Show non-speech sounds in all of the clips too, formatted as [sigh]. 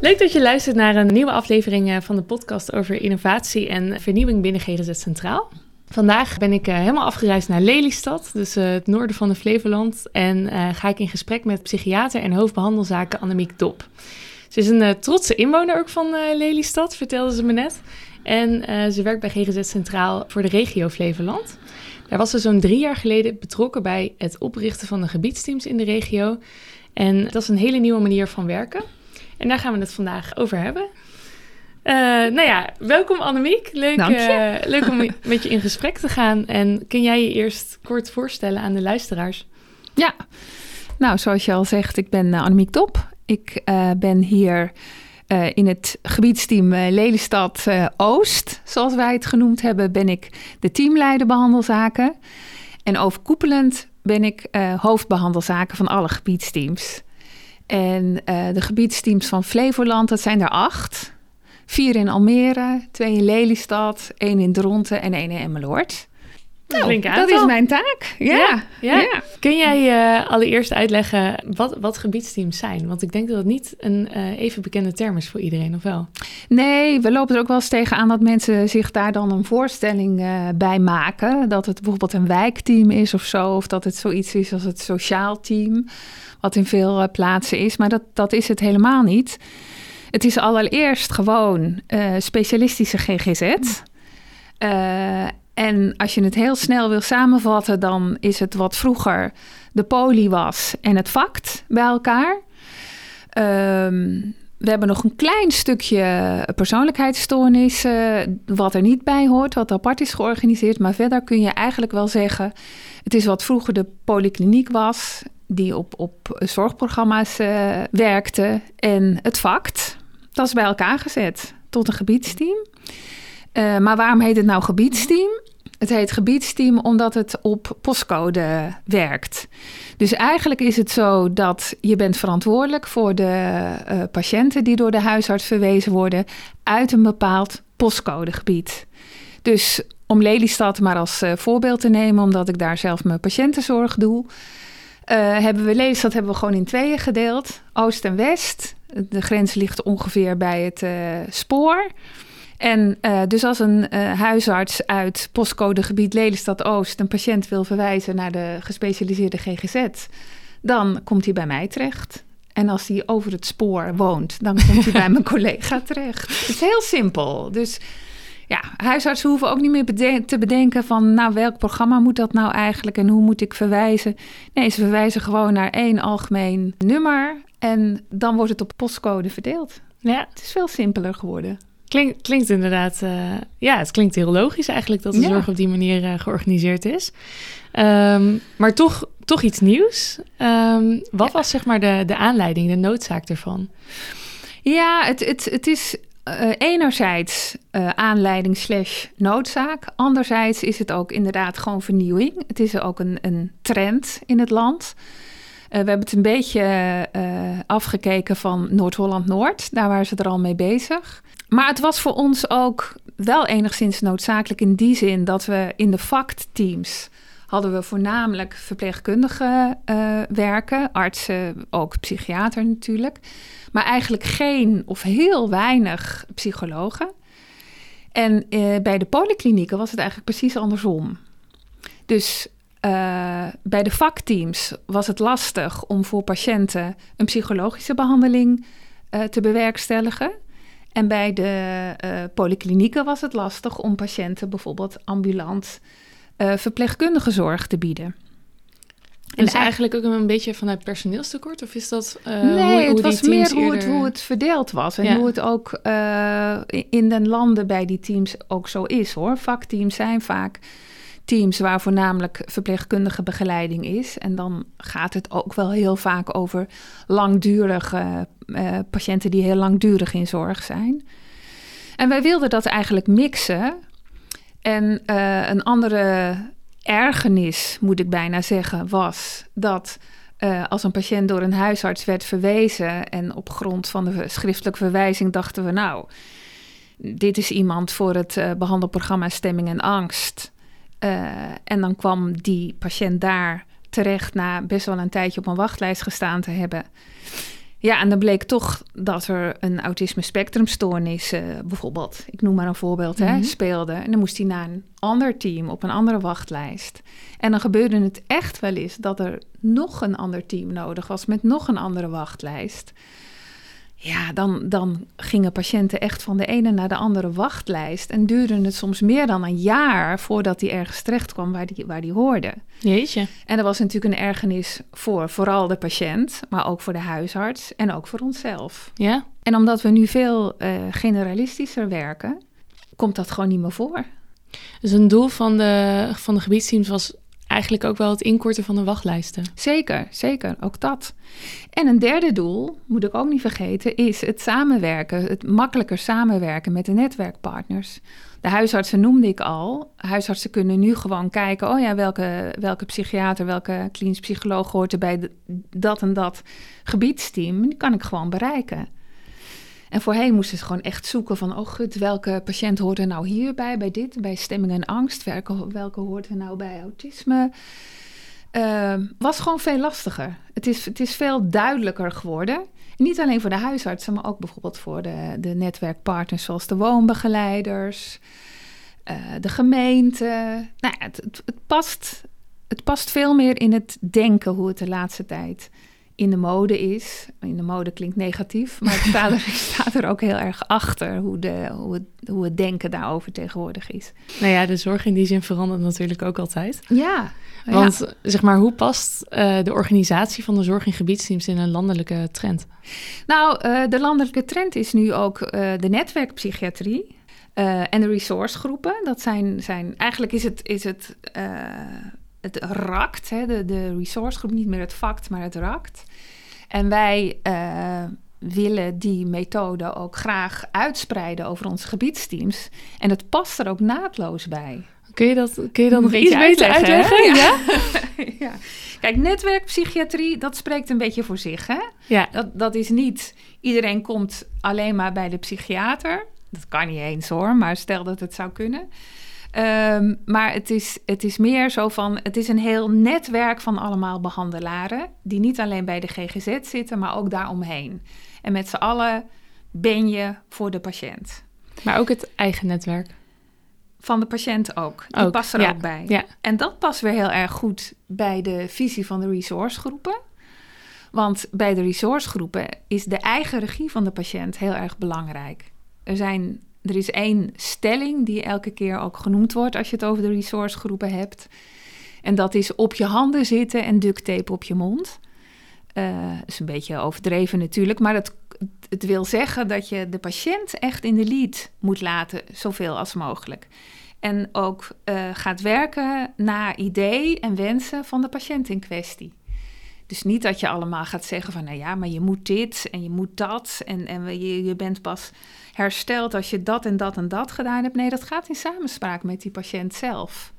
Leuk dat je luistert naar een nieuwe aflevering eh, van de podcast over innovatie en vernieuwing binnen GGZ Centraal. Vandaag ben ik eh, helemaal afgereisd naar Lelystad, dus eh, het noorden van de Flevoland. En ga ik in gesprek met psychiater en hoofdbehandelzaken Annemiek Dop. Ze is een trotse inwoner ook van Lelystad, vertelde ze me net. En ze werkt bij GGZ Centraal voor de regio Flevoland. Daar was ze zo'n drie jaar geleden betrokken bij het oprichten van de gebiedsteams in de regio. En dat is een hele nieuwe manier van werken. En daar gaan we het vandaag over hebben. Uh, nou ja, welkom Annemiek. Leuk, uh, leuk om [laughs] met je in gesprek te gaan. En kun jij je eerst kort voorstellen aan de luisteraars? Ja, nou zoals je al zegt, ik ben uh, Annemiek Top. Ik ben hier in het gebiedsteam Lelystad Oost, zoals wij het genoemd hebben, ben ik de teamleider behandelzaken. En overkoepelend ben ik hoofdbehandelzaken van alle gebiedsteams. En uh, de gebiedsteams van Flevoland, dat zijn er acht. Vier in Almere, twee in Lelystad, één in Dronten en één in Emmeloord. Nou, dat is mijn taak. Ja, ja, ja. Kun jij uh, allereerst uitleggen wat, wat gebiedsteams zijn? Want ik denk dat het niet een uh, even bekende term is voor iedereen, of wel? Nee, we lopen er ook wel eens tegen aan dat mensen zich daar dan een voorstelling uh, bij maken. Dat het bijvoorbeeld een wijkteam is of zo. Of dat het zoiets is als het sociaal team wat in veel eh, plaatsen is. Maar dat, dat is het helemaal niet. Het is allereerst gewoon specialistische GGZ. Uh, en als je het heel snel wil samenvatten, dan is het wat vroeger de poli was en het fact bij elkaar. Um, we hebben nog een klein stukje persoonlijkheidsstoornis, uh, wat er niet bij hoort, wat apart is georganiseerd. Maar verder kun je eigenlijk wel zeggen, het is wat vroeger de polykliniek was die op, op zorgprogramma's uh, werkte. En het VACT, dat is bij elkaar gezet tot een gebiedsteam. Uh, maar waarom heet het nou gebiedsteam? Het heet gebiedsteam omdat het op postcode werkt. Dus eigenlijk is het zo dat je bent verantwoordelijk voor de uh, patiënten die door de huisarts verwezen worden uit een bepaald postcodegebied. Dus om Lelystad maar als uh, voorbeeld te nemen, omdat ik daar zelf mijn patiëntenzorg doe. Uh, hebben we Lelystad hebben we gewoon in tweeën gedeeld. Oost en West. De grens ligt ongeveer bij het spoor. En uh, dus als een huisarts uit postcodegebied Lelystad Oost een patiënt wil verwijzen naar de gespecialiseerde GGZ, dan komt hij bij mij terecht. En als hij over het spoor woont, dan komt hij bij [laughs] mijn collega terecht. Het is heel simpel. Dus ja, huisartsen hoeven ook niet meer te bedenken van, nou, welk programma moet dat nou eigenlijk en hoe moet ik verwijzen? Nee, ze verwijzen gewoon naar één algemeen nummer en dan wordt het op postcode verdeeld. Ja. Het is veel simpeler geworden. Klink, klinkt inderdaad, uh, ja, het klinkt heel logisch eigenlijk dat de zorg op die manier uh, georganiseerd is. Um, maar toch, toch iets nieuws. Um, wat ja. was zeg maar de, de aanleiding, de noodzaak ervan? Ja, het, het, het is uh, enerzijds uh, aanleiding slash noodzaak. Anderzijds is het ook inderdaad gewoon vernieuwing. Het is ook een, een trend in het land. Uh, we hebben het een beetje afgekeken van Noord-Holland-Noord. Daar waren ze er al mee bezig. Maar het was voor ons ook wel enigszins noodzakelijk in die zin dat we in de FACT-teams hadden we voornamelijk verpleegkundigen werken, artsen, ook psychiater natuurlijk maar eigenlijk geen of heel weinig psychologen. En uh, bij de polyklinieken was het eigenlijk precies andersom. Dus uh, bij de vakteams was het lastig om voor patiënten een psychologische behandeling te bewerkstelligen. En bij de polyklinieken was het lastig om patiënten bijvoorbeeld ambulant verpleegkundige zorg te bieden. En is eigenlijk ook een beetje vanuit personeelstekort? Of is dat uh, Nee, hoe, het was meer hoe, het, hoe het verdeeld was. En ja. hoe het ook uh, in de landen bij die teams ook zo is hoor. Vakteams zijn vaak teams waar voornamelijk verpleegkundige begeleiding is. En dan gaat het ook wel heel vaak over langdurige uh, patiënten die heel langdurig in zorg zijn. En wij wilden dat eigenlijk mixen. En uh, een andere ergernis, moet ik bijna zeggen, was dat uh, als een patiënt door een huisarts werd verwezen en op grond van de schriftelijke verwijzing dachten we, nou, dit is iemand voor het behandelprogramma Stemming en Angst. Uh, en dan kwam die patiënt daar terecht na best wel een tijdje op een wachtlijst gestaan te hebben. Ja, en dan bleek toch dat er een autisme spectrumstoornis uh, bijvoorbeeld, ik noem maar een voorbeeld, mm -hmm. hè, mhm. speelde. En dan moest hij naar een ander team op een andere wachtlijst. En dan gebeurde het echt wel eens dat er nog een ander team nodig was met nog een andere wachtlijst. Ja, dan, dan gingen patiënten echt van de ene naar de andere wachtlijst. En duurde het soms meer dan een jaar voordat die ergens terecht kwam waar die, waar die hoorde. Jeetje. En dat was natuurlijk een ergernis voor vooral de patiënt, maar ook voor de huisarts en ook voor onszelf. Ja. En omdat we nu veel uh, generalistischer werken, komt dat gewoon niet meer voor. Dus een doel van de, van de gebiedsteams was eigenlijk ook wel het inkorten van de wachtlijsten. Zeker, zeker, ook dat. En een derde doel, moet ik ook niet vergeten, is het samenwerken, het makkelijker samenwerken met de netwerkpartners. De huisartsen noemde ik al. Huisartsen kunnen nu gewoon kijken, oh ja, welke, welke psychiater, welke klinisch psycholoog hoort er bij dat en dat gebiedsteam. Die kan ik gewoon bereiken. En voorheen moesten ze gewoon echt zoeken van, oh goed, welke patiënt hoort er nou hierbij, bij dit, bij stemming en angst, welke, welke hoort er nou bij autisme. Uh, was gewoon veel lastiger. Het is, het is veel duidelijker geworden. Niet alleen voor de huisartsen, maar ook bijvoorbeeld voor de, de netwerkpartners zoals de woonbegeleiders, uh, de gemeente. Nou het, het, past, het past veel meer in het denken hoe het de laatste tijd in de mode is. In de mode klinkt negatief, maar ik sta er, [laughs] staat er ook heel erg achter hoe, de, hoe, het, hoe het denken daarover tegenwoordig is. Nou ja, de zorg in die zin verandert natuurlijk ook altijd. Ja. Want ja. zeg maar, hoe past uh, de organisatie van de zorg in gebiedsteams in een landelijke trend? Nou, uh, de landelijke trend is nu ook uh, de netwerkpsychiatrie. en de resourcegroepen. Dat zijn, zijn eigenlijk is het, is het het RACT, hè, de, de resource groep, niet meer het FACT, maar het RACT. En wij uh, willen die methode ook graag uitspreiden over onze gebiedsteams. En het past er ook naadloos bij. Kun je dat, kun je dat nog iets beter uitleggen? Ja. Ja? [laughs] ja. Kijk, netwerkpsychiatrie, dat spreekt een beetje voor zich. Hè? Ja. Dat, dat is niet, iedereen komt alleen maar bij de psychiater. Dat kan niet eens hoor, maar stel dat het zou kunnen. Um, maar het is, het is meer zo van, het is een heel netwerk van allemaal behandelaren, die niet alleen bij de GGZ zitten, maar ook daaromheen. En met z'n allen ben je voor de patiënt. Maar ook het eigen netwerk. Van de patiënt ook. Die ook, past er ja, ook bij. Ja. En dat past weer heel erg goed bij de visie van de resourcegroepen. Want bij de resourcegroepen is de eigen regie van de patiënt heel erg belangrijk. Er zijn er is één stelling die elke keer ook genoemd wordt als je het over de resourcegroepen hebt. En dat is op je handen zitten en duct tape op je mond. Uh, is een beetje overdreven natuurlijk, maar het, het wil zeggen dat je de patiënt echt in de lead moet laten, zoveel als mogelijk. En ook uh, gaat werken naar idee en wensen van de patiënt in kwestie. Dus niet dat je allemaal gaat zeggen van, nou ja, maar je moet dit en je moet dat en, en je, je bent pas hersteld als je dat en dat en dat gedaan hebt. Nee, dat gaat in samenspraak met die patiënt zelf.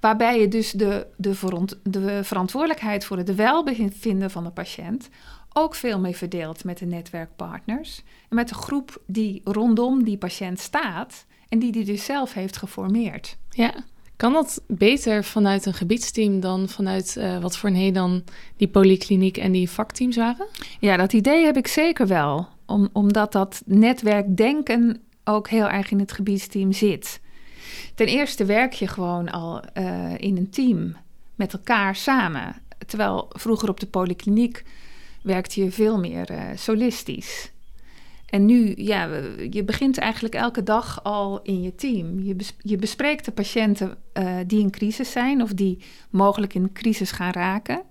Waarbij je dus de, de, veront, de verantwoordelijkheid voor het welbevinden van de patiënt ook veel meer verdeelt met de netwerkpartners. En met de groep die rondom die patiënt staat en die die dus zelf heeft geformeerd. Ja, kan dat beter vanuit een gebiedsteam dan vanuit uh, wat voor een dan die polykliniek en die vakteams waren? Ja, dat idee heb ik zeker wel. Om, omdat dat netwerkdenken ook heel erg in het gebiedsteam zit. Ten eerste werk je gewoon al uh, in een team met elkaar samen. Terwijl vroeger op de polykliniek werkte je veel meer uh, solistisch. En nu, ja, je begint eigenlijk elke dag al in je team. Je, bes je bespreekt de patiënten uh, die in crisis zijn of die mogelijk in crisis gaan raken.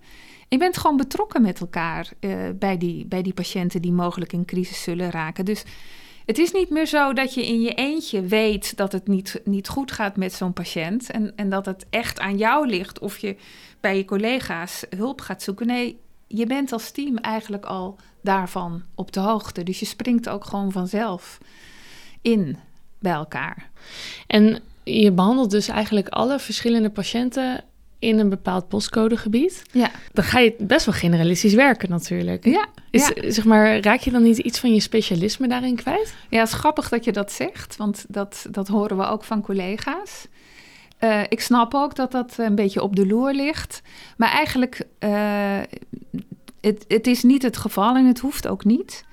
Je bent gewoon betrokken met elkaar uh, bij, die, bij die patiënten die mogelijk in crisis zullen raken. Dus Het is niet meer zo dat je in je eentje weet dat het niet, niet goed gaat met zo'n patiënt. En, en dat het echt aan jou ligt of je bij je collega's hulp gaat zoeken. Nee, je bent als team eigenlijk al daarvan op de hoogte. Dus je springt ook gewoon vanzelf in bij elkaar. En je behandelt dus eigenlijk alle verschillende patiënten in een bepaald postcodegebied. Ja. Dan ga je best wel generalistisch werken natuurlijk. Ja, Is, ja. zeg maar, raak je dan niet iets van je specialisme daarin kwijt? Ja, het is grappig dat je dat zegt, want dat, dat horen we ook van collega's. Eh, ik snap ook dat dat een beetje op de loer ligt. Maar eigenlijk, uh, het, het is niet het geval en het hoeft ook niet.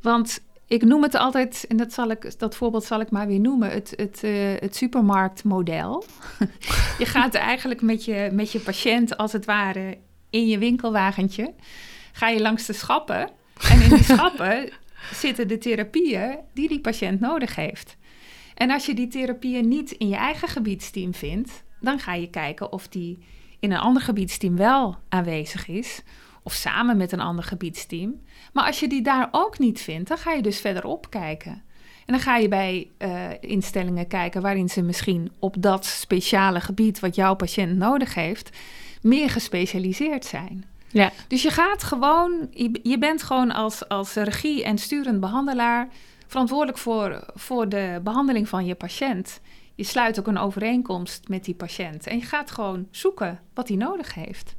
Want ik noem het altijd, en dat, zal ik, dat voorbeeld zal ik maar weer noemen, het, het, uh, het supermarktmodel. [laughs] je gaat eigenlijk met je, met je patiënt als het ware in je winkelwagentje, ga je langs de schappen. En in die [laughs] schappen zitten de therapieën die die patiënt nodig heeft. En als je die therapieën niet in je eigen gebiedsteam vindt, dan ga je kijken of die in een ander gebiedsteam wel aanwezig is. Of samen met een ander gebiedsteam. Maar als je die daar ook niet vindt, dan ga je dus verderop kijken. En dan ga je bij uh, instellingen kijken waarin ze misschien op dat speciale gebied wat jouw patiënt nodig heeft, meer gespecialiseerd zijn. Ja. Dus je gaat gewoon, je, je bent gewoon als, als regie- en sturend behandelaar verantwoordelijk voor, voor de behandeling van je patiënt. Je sluit ook een overeenkomst met die patiënt en je gaat gewoon zoeken wat hij nodig heeft.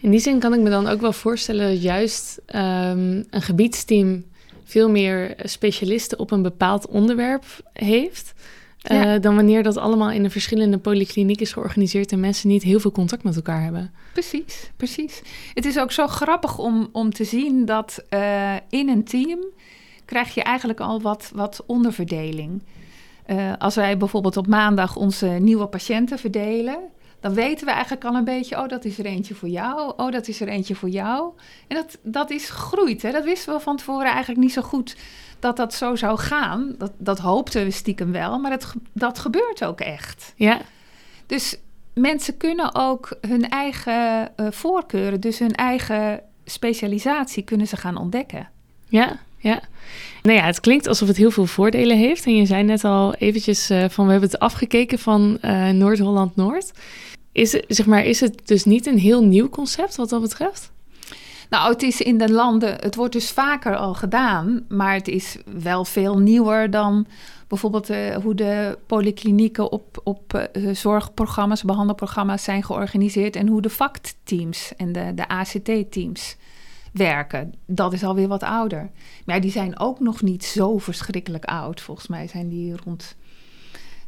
In die zin kan ik me dan ook wel voorstellen dat juist um, een gebiedsteam veel meer specialisten op een bepaald onderwerp heeft. Ja. Uh, dan wanneer dat allemaal in een verschillende polykliniek is georganiseerd en mensen niet heel veel contact met elkaar hebben. Precies, precies. Het is ook zo grappig om, om te zien dat uh, in een team krijg je eigenlijk al wat, wat onderverdeling. Uh, als wij bijvoorbeeld op maandag onze nieuwe patiënten verdelen, dan weten we eigenlijk al een beetje, oh, dat is er eentje voor jou, oh, dat is er eentje voor jou. En dat, dat is gegroeid, hè? dat wisten we van tevoren eigenlijk niet zo goed dat dat zo zou gaan. Dat, dat hoopten we stiekem wel, maar dat, dat gebeurt ook echt. Ja. Dus mensen kunnen ook hun eigen uh, voorkeuren, dus hun eigen specialisatie, kunnen ze gaan ontdekken. Ja, ja. Nou ja, het klinkt alsof het heel veel voordelen heeft. En je zei net al eventjes uh, van we hebben het afgekeken van uh, Noord-Holland-Noord. Is, zeg maar, is het dus niet een heel nieuw concept wat dat betreft? Nou, het is in de landen, het wordt dus vaker al gedaan, maar het is wel veel nieuwer dan bijvoorbeeld uh, hoe de polyklinieken op, op zorgprogramma's, behandelprogramma's zijn georganiseerd en hoe de vakteams en de, de ACT-teams werken. Dat is alweer wat ouder. Maar die zijn ook nog niet zo verschrikkelijk oud. Volgens mij zijn die rond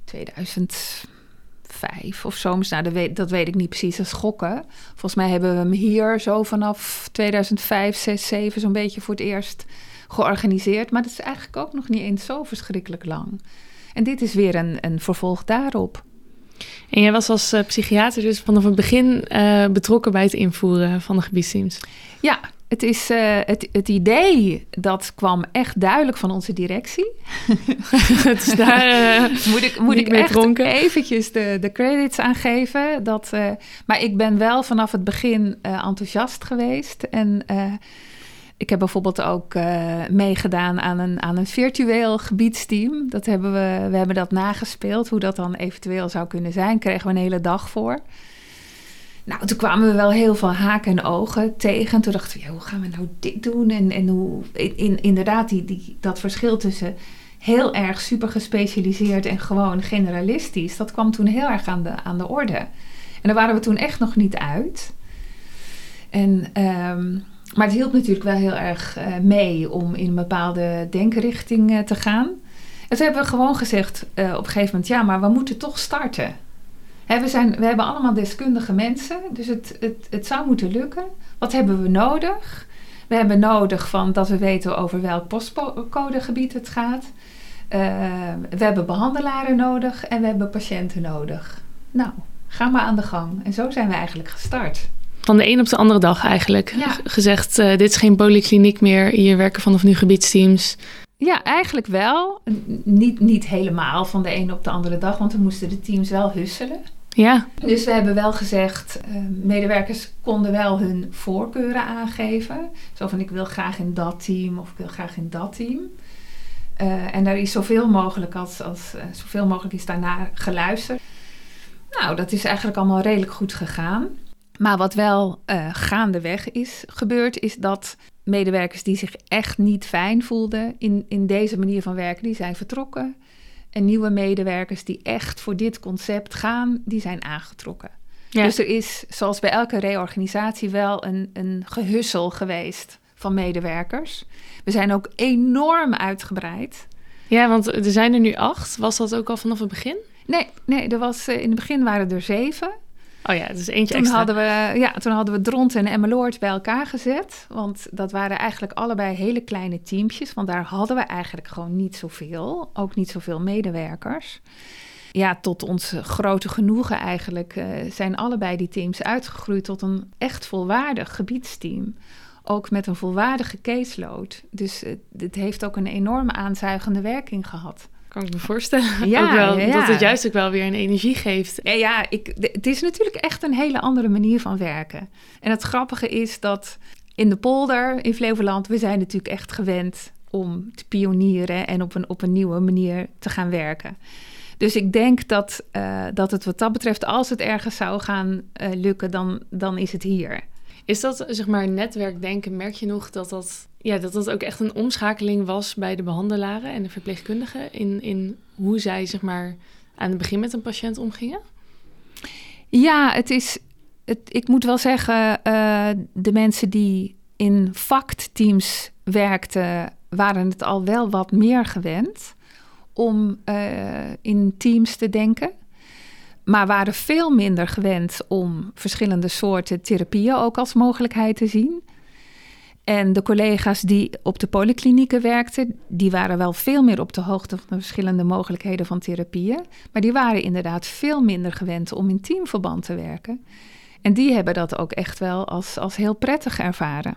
2005 of zo. Nou, dat weet, dat weet ik niet precies, dat is gokken. Volgens mij hebben we hem hier zo vanaf 2005, 6, 7 zo'n beetje voor het eerst georganiseerd. Maar dat is eigenlijk ook nog niet eens zo verschrikkelijk lang. En dit is weer een, een vervolg daarop. En jij was als uh, psychiater dus vanaf het begin uh, betrokken bij het invoeren van de gebiedsteams? Ja, het, is, uh, het, het idee dat kwam echt duidelijk van onze directie. [laughs] dus daar [laughs] moet ik, moet ik echt dronken. eventjes de, de credits aan geven. Dat, uh, maar ik ben wel vanaf het begin enthousiast geweest. En ik heb bijvoorbeeld ook meegedaan aan een, aan een virtueel gebiedsteam. Dat hebben we, we hebben dat nagespeeld. Hoe dat dan eventueel zou kunnen zijn. Kregen we een hele dag voor. Nou, toen kwamen we wel heel veel haken en ogen tegen. Toen dachten we, hoe gaan we nou dit doen? En, en hoe, in, inderdaad, die, die, dat verschil tussen heel erg super gespecialiseerd en gewoon generalistisch, dat kwam toen heel erg aan de, aan de orde. En daar waren we toen echt nog niet uit. En, um, maar het hielp natuurlijk wel heel erg uh, mee om in een bepaalde denkrichting te gaan. En toen hebben we gewoon gezegd uh, op een gegeven moment, ja, maar we moeten toch starten. He, we, zijn, we hebben allemaal deskundige mensen, dus het, het, het zou moeten lukken. Wat hebben we nodig? We hebben nodig van dat we weten over welk postcodegebied het gaat. Uh, we hebben behandelaren nodig en we hebben patiënten nodig. Nou, ga maar aan de gang. En zo zijn we eigenlijk gestart. Van de een op de andere dag eigenlijk. Ja. Gezegd, uh, dit is geen polykliniek meer. Hier werken vanaf nu gebiedsteams. Ja, eigenlijk wel. Niet, niet helemaal van de een op de andere dag, want we moesten de teams wel husselen. Ja. Dus we hebben wel gezegd, uh, medewerkers konden wel hun voorkeuren aangeven. Zo van, ik wil graag in dat team of ik wil graag in dat team. Uh, en daar is zoveel mogelijk, als, als, uh, zoveel mogelijk is daarna geluisterd. Nou, dat is eigenlijk allemaal redelijk goed gegaan. Maar wat wel gaandeweg is gebeurd, is dat medewerkers die zich echt niet fijn voelden in, in deze manier van werken, die zijn vertrokken. En nieuwe medewerkers die echt voor dit concept gaan, die zijn aangetrokken. Ja. Dus er is, zoals bij elke reorganisatie, wel een, een gehussel geweest van medewerkers. We zijn ook enorm uitgebreid. Ja, want er zijn er nu acht. Was dat ook al vanaf het begin? Nee, nee er was, in het begin waren er zeven. Oh ja, dus eentje toen extra. Hadden we, ja, toen hadden we Dront en Emmeloord bij elkaar gezet. Want dat waren eigenlijk allebei hele kleine teampjes. Want daar hadden we eigenlijk gewoon niet zoveel. Ook niet zoveel medewerkers. Ja, tot ons grote genoegen eigenlijk uh, zijn allebei die teams uitgegroeid tot een echt volwaardig gebiedsteam. Ook met een volwaardige caseload. Dus uh, het heeft ook een enorme aanzuigende werking gehad. Kan ik me voorstellen. Ja, [laughs] ook wel, ja, Dat het juist ook wel weer een energie geeft. Ja, ja ik, het is natuurlijk echt een hele andere manier van werken. En het grappige is dat in de polder in Flevoland... we zijn natuurlijk echt gewend om te pionieren... en op een, op een nieuwe manier te gaan werken. Dus ik denk dat, uh, dat het wat dat betreft... als het ergens zou gaan uh, lukken, dan, dan is het hier. Is dat, zeg maar, netwerkdenken, merk je nog dat dat, ja, dat dat ook echt een omschakeling was bij de behandelaren en de verpleegkundigen in, in hoe zij, zeg maar, aan het begin met een patiënt omgingen? Ja, het is, het, ik moet wel zeggen, uh, de mensen die in vakteams werkten, waren het al wel wat meer gewend om uh, in teams te denken maar waren veel minder gewend om verschillende soorten therapieën ook als mogelijkheid te zien. En de collega's die op de polyklinieken werkten, die waren wel veel meer op de hoogte van de verschillende mogelijkheden van therapieën. Maar die waren inderdaad veel minder gewend om in teamverband te werken. En die hebben dat ook echt wel als, als heel prettig ervaren.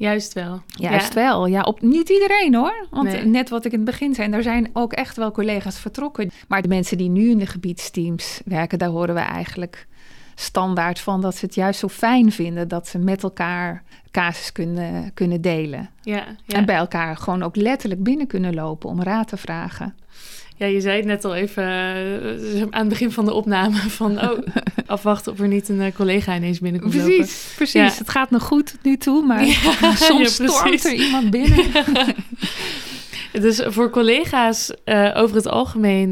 Juist wel. Juist ja. wel. Ja, op niet iedereen hoor. Want nee. net wat ik in het begin zei, er zijn ook echt wel collega's vertrokken. Maar de mensen die nu in de gebiedsteams werken, daar horen we eigenlijk standaard van dat ze het juist zo fijn vinden dat ze met elkaar casus kunnen, kunnen delen. Ja, ja. En bij elkaar gewoon ook letterlijk binnen kunnen lopen om raad te vragen. Ja, je zei het net al even uh, aan het begin van de opname van oh, [laughs] afwachten of er niet een uh, collega ineens binnenkomt Precies, lopen. precies. Ja. Het gaat nog goed nu toe, maar [laughs] ja, soms ja, stormt er iemand binnen. [laughs] dus voor collega's uh, over het algemeen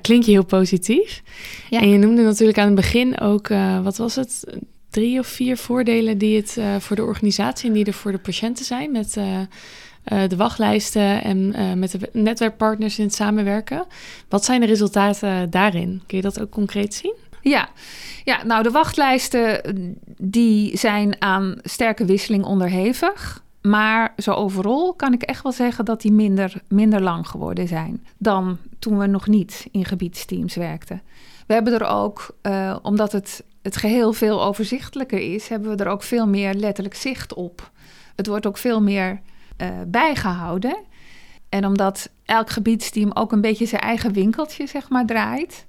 klink je heel positief. En je noemde natuurlijk aan het begin ook, wat was het? Drie of vier voordelen die het voor de organisatie en die er voor de patiënten zijn met uh, de wachtlijsten en uh, met de netwerkpartners in het samenwerken. Wat zijn de resultaten daarin? Kun je dat ook concreet zien? Ja, ja nou de wachtlijsten die zijn aan sterke wisseling onderhevig. Maar zo overal kan ik echt wel zeggen dat die minder, minder lang geworden zijn dan toen we nog niet in gebiedsteams werkten. We hebben er ook, omdat het, het geheel veel overzichtelijker is, hebben we er ook veel meer letterlijk zicht op. Het wordt ook veel meer uh, bijgehouden. En omdat elk gebiedsteam ook een beetje zijn eigen winkeltje zeg maar, draait,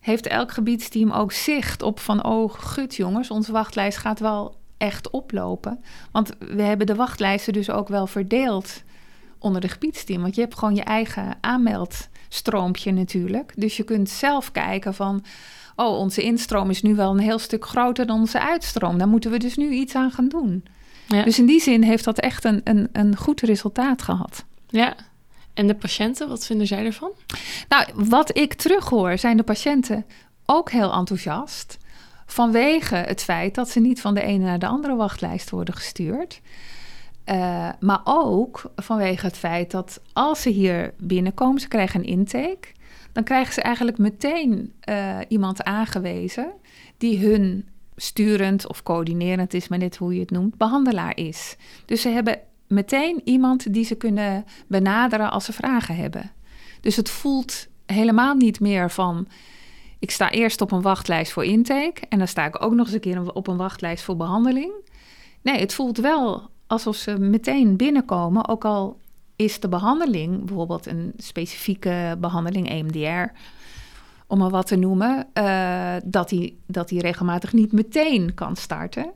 heeft elk gebiedsteam ook zicht op van, oh gut jongens, onze wachtlijst gaat wel echt oplopen. Want we hebben de wachtlijsten dus ook wel verdeeld onder de gebiedsteam. Want je hebt gewoon je eigen aanmeldstroompje natuurlijk. Dus je kunt zelf kijken van, oh onze instroom is nu wel een heel stuk groter dan onze uitstroom. Daar moeten we dus nu iets aan gaan doen. Ja. Dus in die zin heeft dat echt een, een, een goed resultaat gehad. Ja. En de patiënten, wat vinden zij ervan? Nou, wat ik terughoor, zijn de patiënten ook heel enthousiast. Vanwege het feit dat ze niet van de ene naar de andere wachtlijst worden gestuurd. Uh, maar ook vanwege het feit dat als ze hier binnenkomen, ze krijgen een intake. Dan krijgen ze eigenlijk meteen uh, iemand aangewezen die hun sturend of coördinerend is, maar net hoe je het noemt, behandelaar is. Dus ze hebben meteen iemand die ze kunnen benaderen als ze vragen hebben. Dus het voelt helemaal niet meer van. Ik sta eerst op een wachtlijst voor intake en dan sta ik ook nog eens een keer op een wachtlijst voor behandeling. Nee, het voelt wel alsof ze meteen binnenkomen, ook al is de behandeling, bijvoorbeeld een specifieke behandeling EMDR, om maar wat te noemen, uh, dat hij dat regelmatig niet meteen kan starten.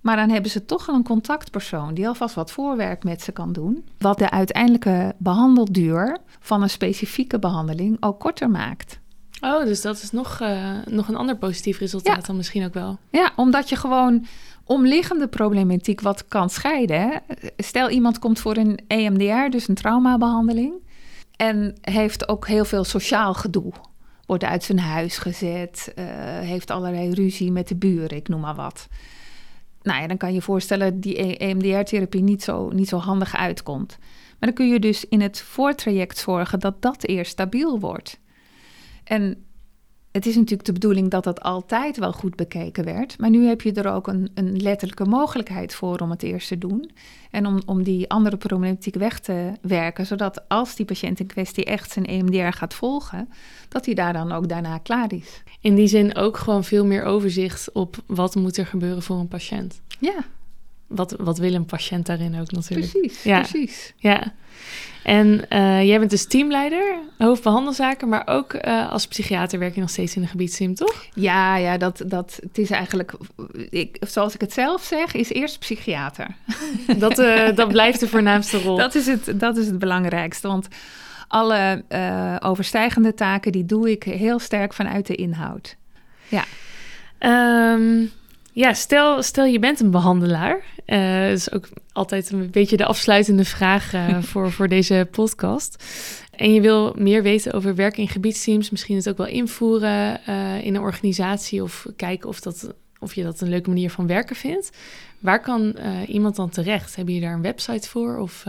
Maar dan hebben ze toch een contactpersoon die alvast wat voorwerk met ze kan doen. Wat de uiteindelijke behandelduur van een specifieke behandeling ook korter maakt. Oh, dus dat is nog, uh, nog een ander positief resultaat Ja. dan misschien ook wel. Ja, omdat je gewoon omliggende problematiek wat kan scheiden. hè. Stel iemand komt voor een EMDR, dus een traumabehandeling. En heeft ook heel veel sociaal gedoe. Wordt uit zijn huis gezet, eh, heeft allerlei ruzie met de buren, ik noem maar wat. Nou ja, dan kan je voorstellen die E- EMDR-therapie niet zo, niet zo handig uitkomt. Maar dan kun je dus in het voortraject zorgen dat dat eerst stabiel wordt. En het is natuurlijk de bedoeling dat dat altijd wel goed bekeken werd. Maar nu heb je er ook een, een letterlijke mogelijkheid voor om het eerst te doen. En om, om die andere problematiek weg te werken. Zodat als die patiënt in kwestie echt zijn EMDR gaat volgen, dat hij daar dan ook daarna klaar is. In die zin ook gewoon veel meer overzicht op wat moet er gebeuren voor een patiënt. Ja, Wat, wat wil een patiënt daarin ook natuurlijk. precies. Ja. precies. Ja. En eh, jij bent dus teamleider, hoofdbehandelzaken, maar ook eh, als psychiater werk je nog steeds in een gebiedsteam, toch? Ja, ja dat, dat, het is eigenlijk, ik, zoals ik het zelf zeg, is eerst psychiater. [laughs] Dat, eh, dat blijft de voornaamste rol. Dat is het, dat is het belangrijkste. Want alle overstijgende taken, die doe ik heel sterk vanuit de inhoud. Ehm, ja, stel, stel je bent een behandelaar. Eh dat is ook altijd een beetje de afsluitende vraag eh, [laughs] voor, voor deze podcast. En je wil meer weten over werken in gebiedsteams, misschien het ook wel invoeren eh, in een organisatie of kijken of, dat, of je dat een leuke manier van werken vindt. Waar kan iemand dan terecht? Heb je daar een website voor? Of,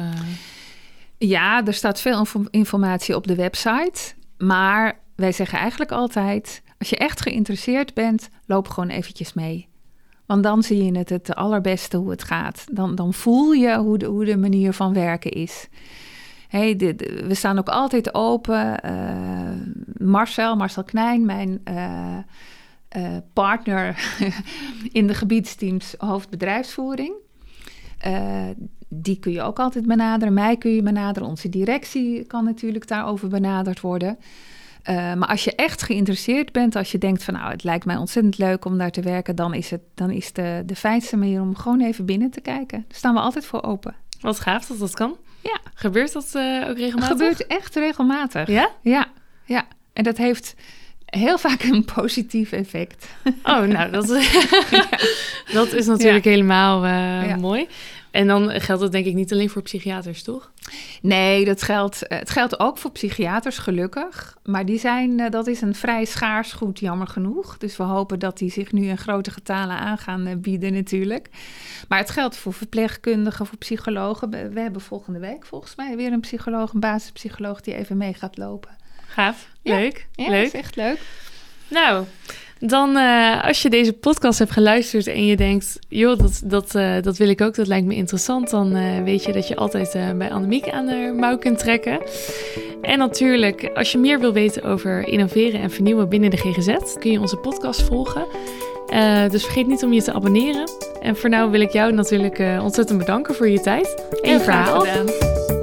Ja, er staat veel info- informatie op de website. Maar wij zeggen eigenlijk altijd, als je echt geïnteresseerd bent, loop gewoon eventjes mee. Want dan zie je het het allerbeste hoe het gaat. Dan, dan voel je hoe de, hoe de manier van werken is. We staan ook altijd open. Eh, Marcel, Marcel Knijn, mijn eh, eh, partner [laughs] in de gebiedsteams hoofdbedrijfsvoering. Die kun je ook altijd benaderen. Mij kun je benaderen. Onze directie kan natuurlijk daarover benaderd worden. Eh, maar als je echt geïnteresseerd bent, als je denkt van nou, het lijkt mij ontzettend leuk om daar te werken, dan is, het, dan is de, de fijnste manier om gewoon even binnen te kijken. Daar staan we altijd voor open. wat gaaf dat dat kan. Ja. Gebeurt dat eh, ook regelmatig? gebeurt echt regelmatig. Ja? Ja, ja. En dat heeft heel [laughs] vaak een positief effect. Oh, nou, dat, [laughs] [laughs] dat is natuurlijk helemaal eh, Ja. mooi. En dan geldt dat denk ik niet alleen voor psychiaters, toch? Nee, dat geldt, eh, het geldt ook voor psychiaters, gelukkig. Maar die zijn, eh, dat is een vrij schaars goed, jammer genoeg. Dus we hopen dat die zich nu in grote getalen aan gaan eh, bieden natuurlijk. Maar het geldt voor verpleegkundigen, voor psychologen. We, hebben volgende week volgens mij weer een psycholoog, een basispsycholoog... die even mee gaat lopen. Gaaf. Ja. Leuk. Ja, Leuk. dat is echt leuk. Nou, dan eh, als je deze podcast hebt geluisterd en je denkt, joh, dat, dat, eh, dat wil ik ook, dat lijkt me interessant, dan eh, weet je dat je altijd bij Annemiek aan de mouw kunt trekken. En natuurlijk, als je meer wil weten over innoveren en vernieuwen binnen de GGZ, kun je onze podcast volgen. Dus vergeet niet om je te abonneren. En voor nu wil ik jou natuurlijk ontzettend bedanken voor je tijd en je Heel graag verhaal.